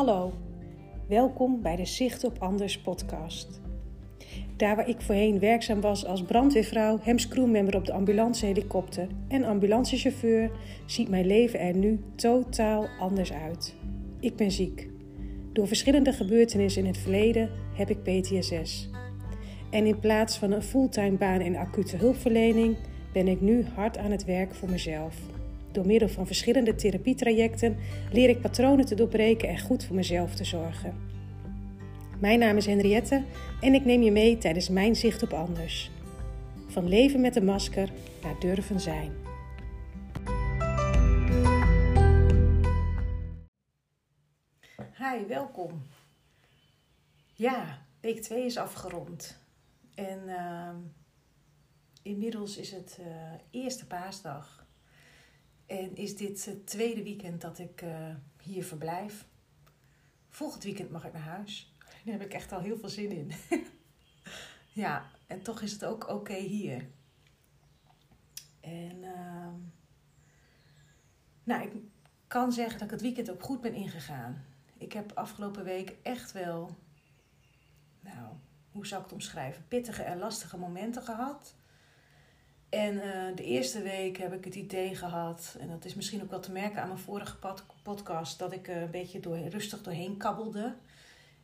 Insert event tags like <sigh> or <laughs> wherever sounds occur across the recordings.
Hallo, welkom bij de Zicht op Anders podcast. Daar waar ik voorheen werkzaam was als brandweervrouw, HEMS crewmember op de ambulancehelikopter en ambulancechauffeur, ziet mijn leven er nu totaal anders uit. Ik ben ziek. Door verschillende gebeurtenissen in het verleden heb ik PTSS. En in plaats van een fulltime baan in acute hulpverlening ben ik nu hard aan het werk voor mezelf. Door middel van verschillende therapietrajecten leer ik patronen te doorbreken en goed voor mezelf te zorgen. Mijn naam is Henriette en ik neem je mee tijdens mijn zicht op anders. Van leven met een masker naar durven zijn. Hi, welkom. Ja, week 2 is afgerond. En uh, inmiddels is het uh, eerste paasdag. En is dit het tweede weekend dat ik uh, hier verblijf. Volgend weekend mag ik naar huis. Daar heb ik echt al heel veel zin in. <laughs> ja, en toch is het ook oké hier. En uh, nou, ik kan zeggen dat ik het weekend ook goed ben ingegaan. Ik heb afgelopen week echt wel, nou, hoe zou ik het omschrijven? Pittige en lastige momenten gehad. En uh, de eerste week heb ik het idee gehad, en dat is misschien ook wel te merken aan mijn vorige podcast, dat ik uh, een beetje door, rustig doorheen kabbelde.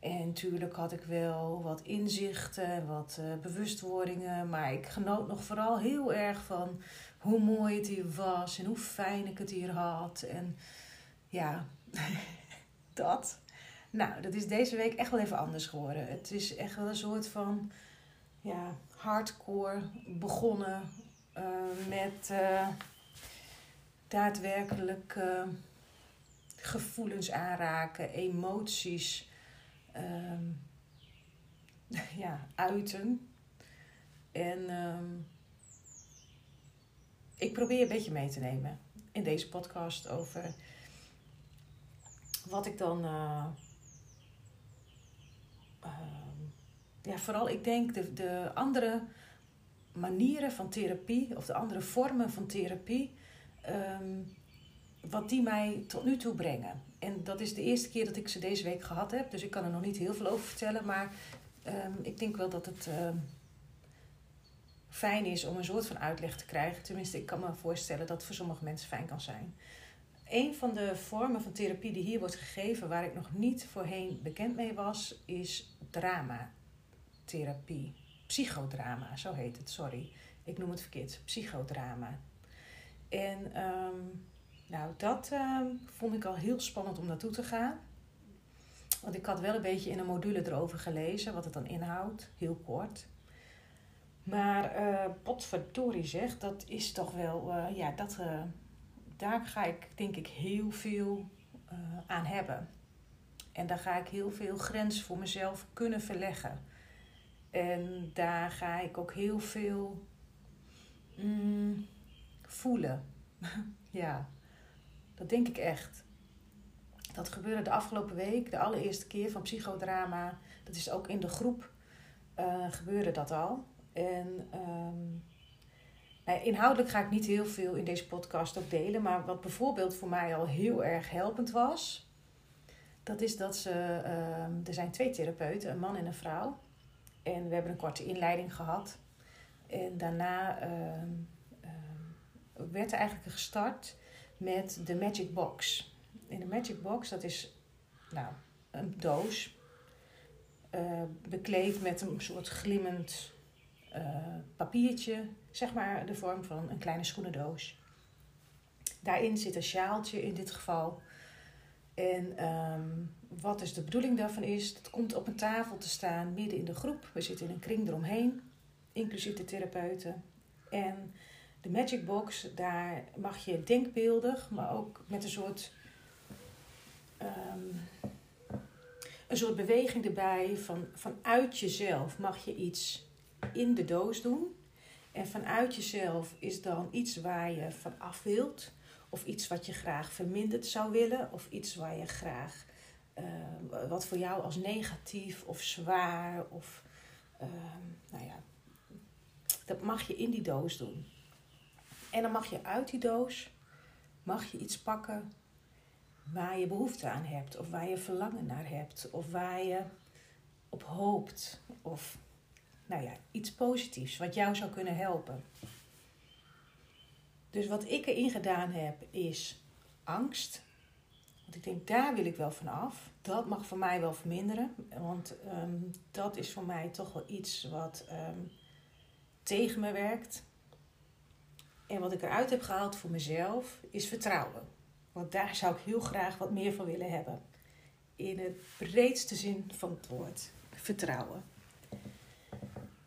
En natuurlijk had ik wel wat inzichten, wat uh, bewustwordingen, maar ik genoot nog vooral heel erg van hoe mooi het hier was en hoe fijn ik het hier had. En ja, <laughs> dat. Nou, dat is deze week echt wel even anders geworden. Het is echt wel een soort van ja, hardcore begonnen uh, met uh, daadwerkelijk uh, gevoelens aanraken, emoties um, <laughs> ja, uiten. En um, ik probeer een beetje mee te nemen in deze podcast over wat ik dan. Uh, uh, ja, vooral ik denk de, de andere manieren van therapie of de andere vormen van therapie, um, wat die mij tot nu toe brengen. En dat is de eerste keer dat ik ze deze week gehad heb, dus ik kan er nog niet heel veel over vertellen, maar um, ik denk wel dat het um, fijn is om een soort van uitleg te krijgen. Tenminste, ik kan me voorstellen dat het voor sommige mensen fijn kan zijn. Een van de vormen van therapie die hier wordt gegeven, waar ik nog niet voorheen bekend mee was, is dramatherapie. Psychodrama, zo heet het, sorry. Ik noem het verkeerd, psychodrama. En um, nou, dat um, vond ik al heel spannend om naartoe te gaan. Want ik had wel een beetje in een module erover gelezen, wat het dan inhoudt, heel kort. Maar uh, potverdorie zeg, dat is toch wel, uh, ja, dat, uh, daar ga ik denk ik heel veel aan hebben. En daar ga ik heel veel grens voor mezelf kunnen verleggen. En daar ga ik ook heel veel mm, voelen. <laughs> ja, dat denk ik echt. Dat gebeurde de afgelopen week, de allereerste keer van psychodrama. Dat is ook in de groep uh, gebeurde dat al. En um, nou, inhoudelijk ga ik niet heel veel in deze podcast ook delen. Maar wat bijvoorbeeld voor mij al heel erg helpend was. Dat is dat ze, uh, er zijn twee therapeuten, een man en een vrouw. En we hebben een korte inleiding gehad. En daarna uh, uh, werd er eigenlijk gestart met de Magic Box. In de Magic Box, dat is nou, een doos. Uh, bekleed met een soort glimmend papiertje. Zeg maar de vorm van een kleine schoenendoos. Daarin zit een sjaaltje in dit geval. En um, wat dus de bedoeling daarvan is, dat komt op een tafel te staan midden in de groep. We zitten in een kring eromheen, inclusief de therapeuten. En de Magic Box, daar mag je denkbeeldig, maar ook met een soort, um, een soort beweging erbij van vanuit jezelf mag je iets in de doos doen. En vanuit jezelf is dan iets waar je van af wilt. Of iets wat je graag verminderd zou willen. Of iets waar je graag, uh, wat voor jou als negatief of zwaar of, uh, nou ja, dat mag je in die doos doen. En dan mag je uit die doos, mag je iets pakken waar je behoefte aan hebt, of waar je verlangen naar hebt, of waar je op hoopt, of nou ja, iets positiefs wat jou zou kunnen helpen. Dus wat ik erin gedaan heb is angst. Want ik denk, daar wil ik wel van af. Dat mag voor mij wel verminderen. Want ehm, dat is voor mij toch wel iets wat ehm, tegen me werkt. En wat ik eruit heb gehaald voor mezelf is vertrouwen. Want daar zou ik heel graag wat meer van willen hebben. In het breedste zin van het woord. Vertrouwen.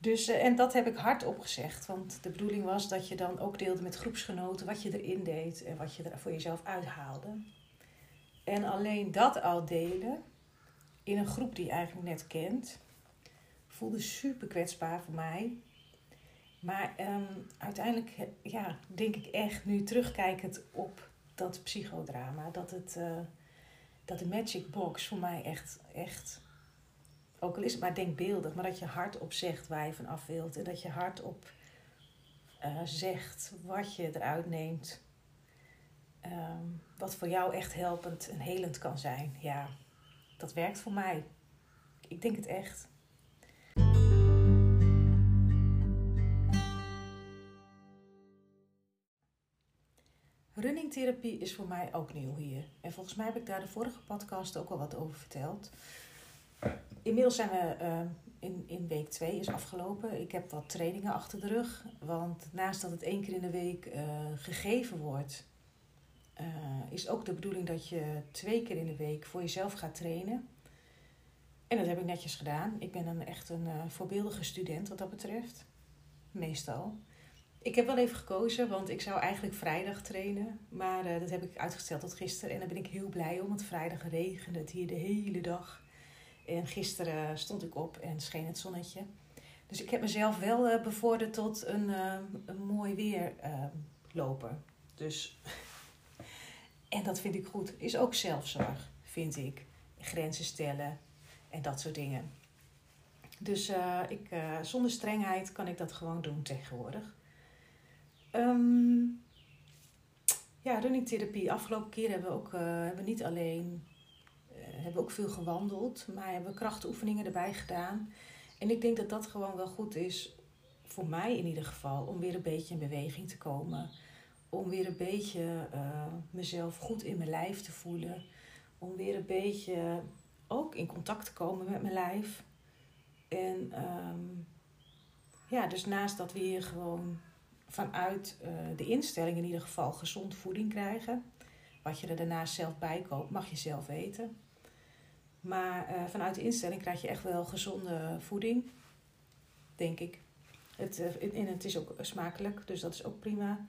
Dus, eh, en dat heb ik hardop gezegd. Want de bedoeling was dat je dan ook deelde met groepsgenoten wat je erin deed en wat je er voor jezelf uithaalde. En alleen dat al delen in een groep die je eigenlijk net kent, voelde super kwetsbaar voor mij. Maar um, uiteindelijk ja, denk ik echt nu terugkijkend op dat psychodrama, dat, het, uh, dat de Magic Box voor mij echt, echt, ook al is maar denkbeeldig, maar dat je hardop zegt waar je van af wilt en dat je hardop uh, zegt wat je eruit neemt, um, wat voor jou echt helpend en helend kan zijn. Ja, dat werkt voor mij. Ik denk het echt. Runningtherapie is voor mij ook nieuw hier. En volgens mij heb ik daar de vorige podcast ook al wat over verteld. Inmiddels zijn we uh, in, in week 2 is afgelopen. Ik heb wat trainingen achter de rug. Want naast dat het één keer in de week uh, gegeven wordt, uh, is ook de bedoeling dat je twee keer in de week voor jezelf gaat trainen. En dat heb ik netjes gedaan. Ik ben echt een voorbeeldige student wat dat betreft. Meestal. Ik heb wel even gekozen, want ik zou eigenlijk vrijdag trainen. Maar dat heb ik uitgesteld tot gisteren. En daar ben ik heel blij om, want vrijdag regende het hier de hele dag. En gisteren stond ik op en scheen het zonnetje. Dus ik heb mezelf wel uh, bevorderd tot een, uh, een mooi weer lopen. Dus, <laughs> en dat vind ik goed. Is ook zelfzorg, vind ik. Grenzen stellen en dat soort dingen. Dus ik, zonder strengheid kan ik dat gewoon doen tegenwoordig. Um, ja, runningtherapie. Afgelopen keer hebben we ook hebben we niet alleen hebben ook veel gewandeld, maar hebben krachtoefeningen erbij gedaan. En ik denk dat dat gewoon wel goed is, voor mij in ieder geval, om weer een beetje in beweging te komen. Om weer een beetje uh, mezelf goed in mijn lijf te voelen. Om weer een beetje ook in contact te komen met mijn lijf. En um, ja, dus naast dat we hier gewoon vanuit uh, de instelling in ieder geval gezond voeding krijgen. Wat je er daarnaast zelf bij koopt, mag je zelf weten. Maar uh, vanuit de instelling krijg je echt wel gezonde voeding, denk ik. Het, en het is ook smakelijk, dus dat is ook prima.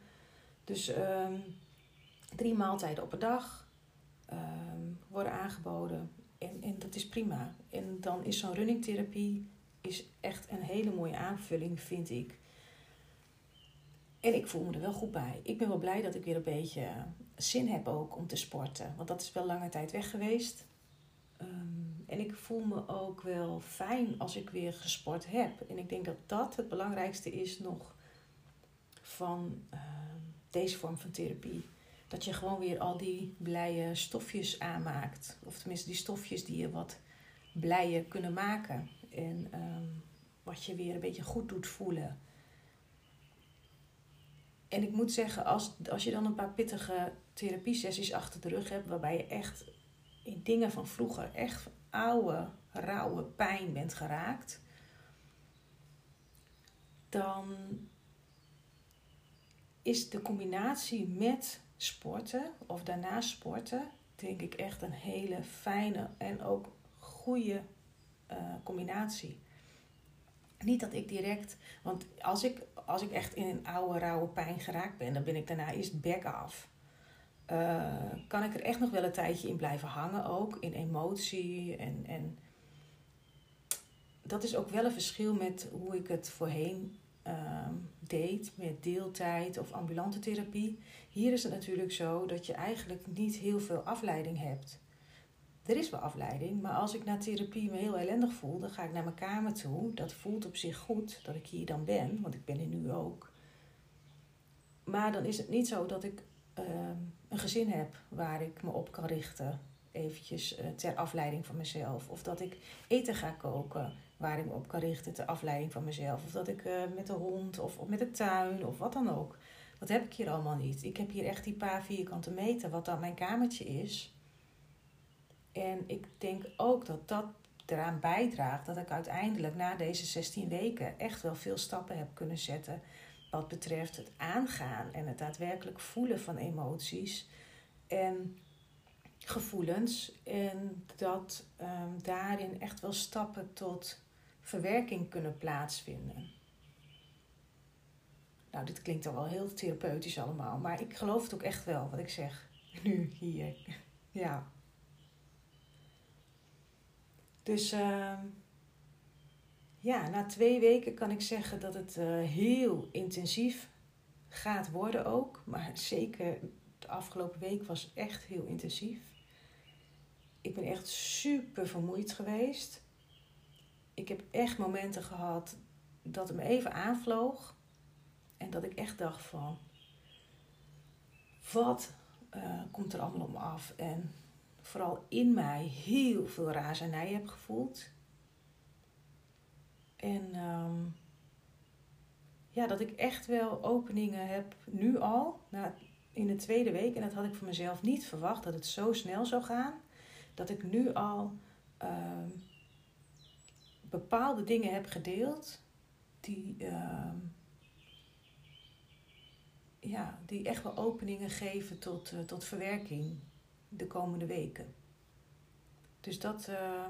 Dus um, drie maaltijden op een dag um, worden aangeboden. En, en dat is prima. En dan is zo'n runningtherapie is echt een hele mooie aanvulling, vind ik en ik voel me er wel goed bij. Ik ben wel blij dat ik weer een beetje zin heb ook om te sporten. Want dat is wel lange tijd weg geweest. Um, en ik voel me ook wel fijn als ik weer gesport heb. En ik denk dat dat het belangrijkste is nog van uh, deze vorm van therapie. Dat je gewoon weer al die blije stofjes aanmaakt. Of tenminste die stofjes die je wat blijer kunnen maken. En um, wat je weer een beetje goed doet voelen. En ik moet zeggen, als, als je dan een paar pittige therapiesessies achter de rug hebt, waarbij je echt in dingen van vroeger, echt oude, rauwe pijn bent geraakt, dan is de combinatie met sporten of daarna sporten, denk ik echt een hele fijne en ook goede uh, combinatie. Niet dat ik direct, want als ik, als ik echt in een oude, rauwe pijn geraakt ben, dan ben ik daarna eerst back af. Uh, kan ik er echt nog wel een tijdje in blijven hangen ook, in emotie. En, en dat is ook wel een verschil met hoe ik het voorheen uh, deed, met deeltijd of ambulante therapie. Hier is het natuurlijk zo dat je eigenlijk niet heel veel afleiding hebt er is wel afleiding, maar als ik na therapie me heel ellendig voel, dan ga ik naar mijn kamer toe. Dat voelt op zich goed dat ik hier dan ben, want ik ben er nu ook. Maar dan is het niet zo dat ik ehm, een gezin heb waar ik me op kan richten. Eventjes eh, ter afleiding van mezelf. Of dat ik eten ga koken waar ik me op kan richten ter afleiding van mezelf. Of dat ik uh, met de hond of, of met de tuin of wat dan ook. Dat heb ik hier allemaal niet. Ik heb hier echt die paar vierkante meter wat dan mijn kamertje is. En ik denk ook dat dat eraan bijdraagt dat ik uiteindelijk na deze 16 weken echt wel veel stappen heb kunnen zetten wat betreft het aangaan en het daadwerkelijk voelen van emoties en gevoelens. En dat um, daarin echt wel stappen tot verwerking kunnen plaatsvinden. Nou, dit klinkt dan wel heel therapeutisch allemaal, maar ik geloof het ook echt wel wat ik zeg nu hier. Ja. Dus uh, ja, na twee weken kan ik zeggen dat het uh, heel intensief gaat worden ook. Maar zeker de afgelopen week was echt heel intensief. Ik ben echt super vermoeid geweest. Ik heb echt momenten gehad dat het me even aanvloog. En dat ik echt dacht van... Wat uh, komt er allemaal op me af? En vooral in mij heel veel razernij heb gevoeld. En um, ja, dat ik echt wel openingen heb nu al, na, in de tweede week. En dat had ik voor mezelf niet verwacht, dat het zo snel zou gaan. Dat ik nu al um, bepaalde dingen heb gedeeld die, um, ja, die echt wel openingen geven tot, uh, tot verwerking de komende weken. Dus dat, uh,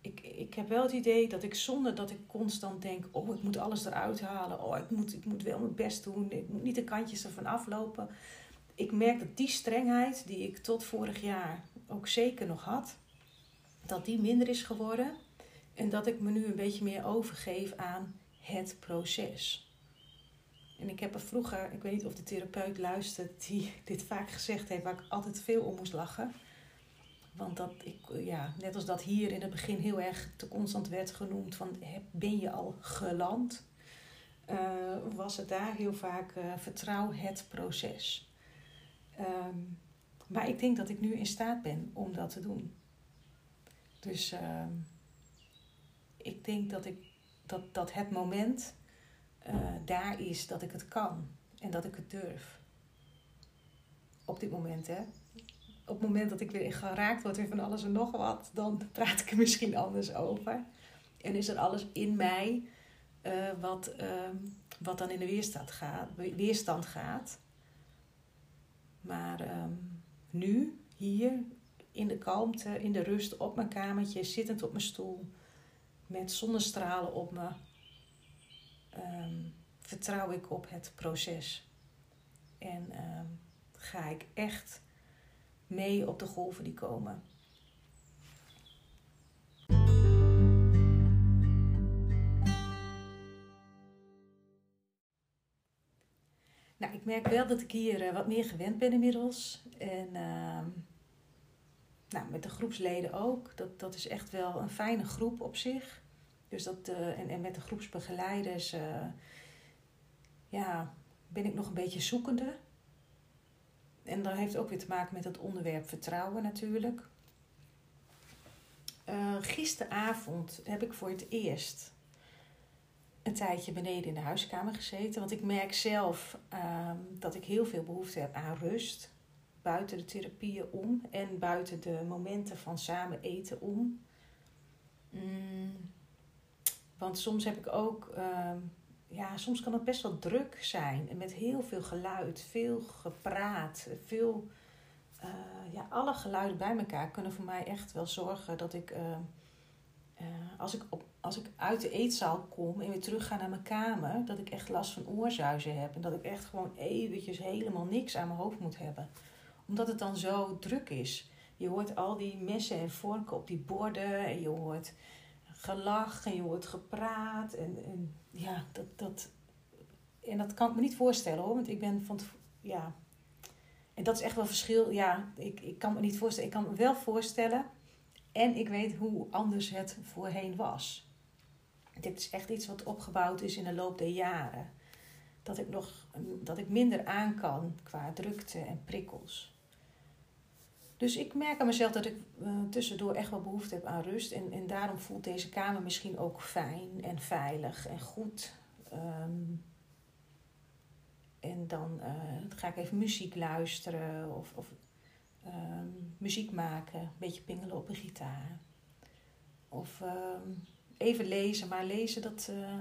ik, ik heb wel het idee dat ik zonder dat ik constant denk: oh, ik moet alles eruit halen. Oh, ik moet, ik moet wel mijn best doen. Ik moet niet de kantjes ervan aflopen. Ik merk dat die strengheid die ik tot vorig jaar ook zeker nog had, dat die minder is geworden. En dat ik me nu een beetje meer overgeef aan het proces. En ik heb er vroeger, ik weet niet of de therapeut luistert, die <laughs> dit vaak gezegd heeft, waar ik altijd veel om moest lachen. Want dat ik, ja, net als dat hier in het begin heel erg te constant werd genoemd van ben je al geland, uh, was het daar heel vaak uh, vertrouw het proces. Um, maar ik denk dat ik nu in staat ben om dat te doen. Dus uh, ik denk dat, ik, dat, dat het moment daar is dat ik het kan en dat ik het durf. Op dit moment, hè op het moment dat ik weer geraakt word weer van alles en nog wat, dan praat ik er misschien anders over. En is er alles in mij uh, wat, uh, wat dan in de weerstand gaat. Weerstand gaat. Maar um, nu, hier, in de kalmte, in de rust, op mijn kamertje, zittend op mijn stoel, met zonnestralen op me, um, vertrouw ik op het proces. En ga ik echt mee op de golven die komen. Nou, ik merk wel dat ik hier uh, wat meer gewend ben inmiddels. En uh, nou, met de groepsleden ook. Dat, dat is echt wel een fijne groep op zich. Dus dat, uh, en, en met de groepsbegeleiders uh, ja, ben ik nog een beetje zoekende. En dat heeft ook weer te maken met het onderwerp vertrouwen natuurlijk. Uh, gisteravond heb ik voor het eerst een tijdje beneden in de huiskamer gezeten. Want ik merk zelf uh, dat ik heel veel behoefte heb aan rust. Buiten de therapieën om en buiten de momenten van samen eten om. Mm, want soms heb ik ook uh, ja, soms kan het best wel druk zijn. En met heel veel geluid, veel gepraat, veel. Uh, ja, alle geluiden bij elkaar kunnen voor mij echt wel zorgen dat ik. Uh, uh, als, ik op, als ik uit de eetzaal kom en weer terug ga naar mijn kamer, dat ik echt last van oorzuizen heb. En dat ik echt gewoon eventjes helemaal niks aan mijn hoofd moet hebben. Omdat het dan zo druk is. Je hoort al die messen en vorken op die borden en je hoort gelach en je hoort gepraat. En, en ja, dat, dat, en dat kan ik me niet voorstellen hoor, want ik ben van ja. En dat is echt wel verschil. Ja, ik, ik kan me niet voorstellen. Ik kan me wel voorstellen. En ik weet hoe anders het voorheen was. Dit is echt iets wat opgebouwd is in de loop der jaren. dat ik, nog, dat ik minder aan kan qua drukte en prikkels. Dus ik merk aan mezelf dat ik uh, tussendoor echt wel behoefte heb aan rust. En, en daarom voelt deze kamer misschien ook fijn en veilig en goed. Um, en dan uh, ga ik even muziek luisteren of, of um, muziek maken, een beetje pingelen op een gitaar. Of um, even lezen, maar lezen dat uh,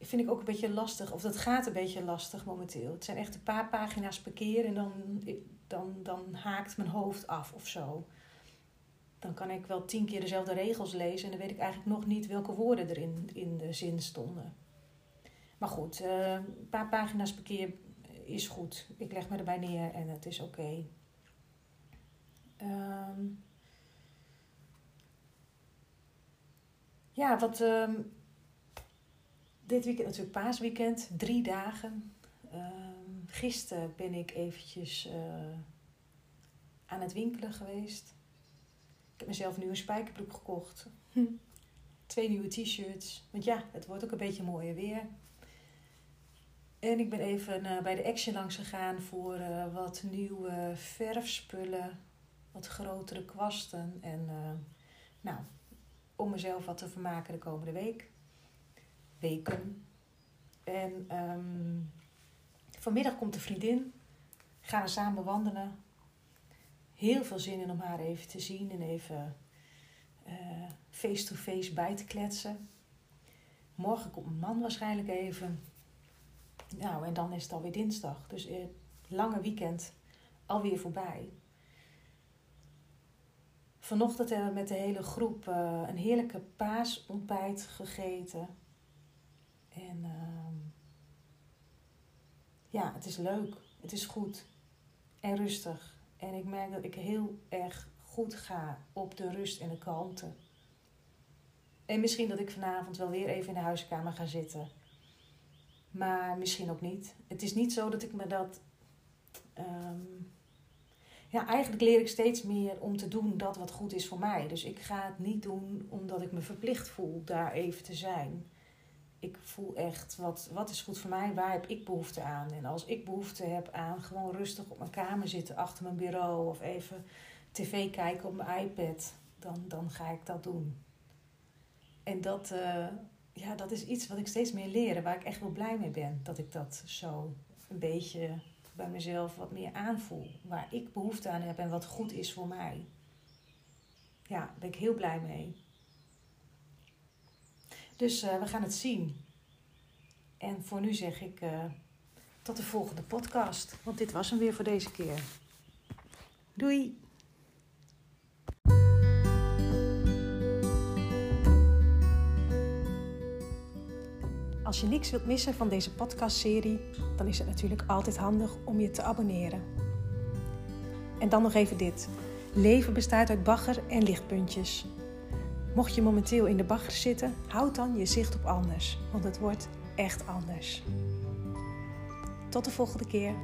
vind ik ook een beetje lastig. Of dat gaat een beetje lastig momenteel. Het zijn echt een paar pagina's per keer en dan, dan, dan haakt mijn hoofd af of zo. Dan kan ik wel tien keer dezelfde regels lezen en dan weet ik eigenlijk nog niet welke woorden er in, in de zin stonden. Maar goed, uh, een paar pagina's per keer is goed. Ik leg me erbij neer en het is oké. Um, ja, wat um, dit weekend natuurlijk paasweekend, drie dagen. Um, gisteren ben ik eventjes uh, aan het winkelen geweest. Ik heb mezelf nu een spijkerbroek gekocht. Twee nieuwe t-shirts. Want ja, het wordt ook een beetje mooier weer. En ik ben even uh, bij de Action langs gegaan voor uh, wat nieuwe verfspullen, wat grotere kwasten. En nou, om mezelf wat te vermaken de komende week. Weken. En um, vanmiddag komt de vriendin. Gaan we samen wandelen. Heel veel zin in om haar even te zien en even face-to-face -face bij te kletsen. Morgen komt mijn man waarschijnlijk even. Nou, en dan is het alweer dinsdag. Dus het eh, lange weekend alweer voorbij. Vanochtend hebben we met de hele groep uh, een heerlijke paasontbijt gegeten. En ja, het is leuk. Het is goed. En rustig. En ik merk dat ik heel erg goed ga op de rust en de kalmte. En misschien dat ik vanavond wel weer even in de huiskamer ga zitten maar misschien ook niet. Het is niet zo dat ik me dat. Um, ja, eigenlijk leer ik steeds meer om te doen dat wat goed is voor mij. Dus ik ga het niet doen omdat ik me verplicht voel daar even te zijn. Ik voel echt wat, wat is goed voor mij, waar heb ik behoefte aan. En als ik behoefte heb aan gewoon rustig op mijn kamer zitten achter mijn bureau of even tv kijken op mijn iPad, dan, dan ga ik dat doen. En dat, uh, ja, dat is iets wat ik steeds meer leer, waar ik echt wel blij mee ben. Dat ik dat zo een beetje bij mezelf wat meer aanvoel. Waar ik behoefte aan heb en wat goed is voor mij. Ja, daar ben ik heel blij mee. Dus uh, we gaan het zien. En voor nu zeg ik uh, tot de volgende podcast. Want dit was hem weer voor deze keer. Doei! Als je niks wilt missen van deze podcastserie, dan is het natuurlijk altijd handig om je te abonneren. En dan nog even dit. Leven bestaat uit bagger en lichtpuntjes. Mocht je momenteel in de bagger zitten, houd dan je zicht op anders, want het wordt echt anders. Tot de volgende keer.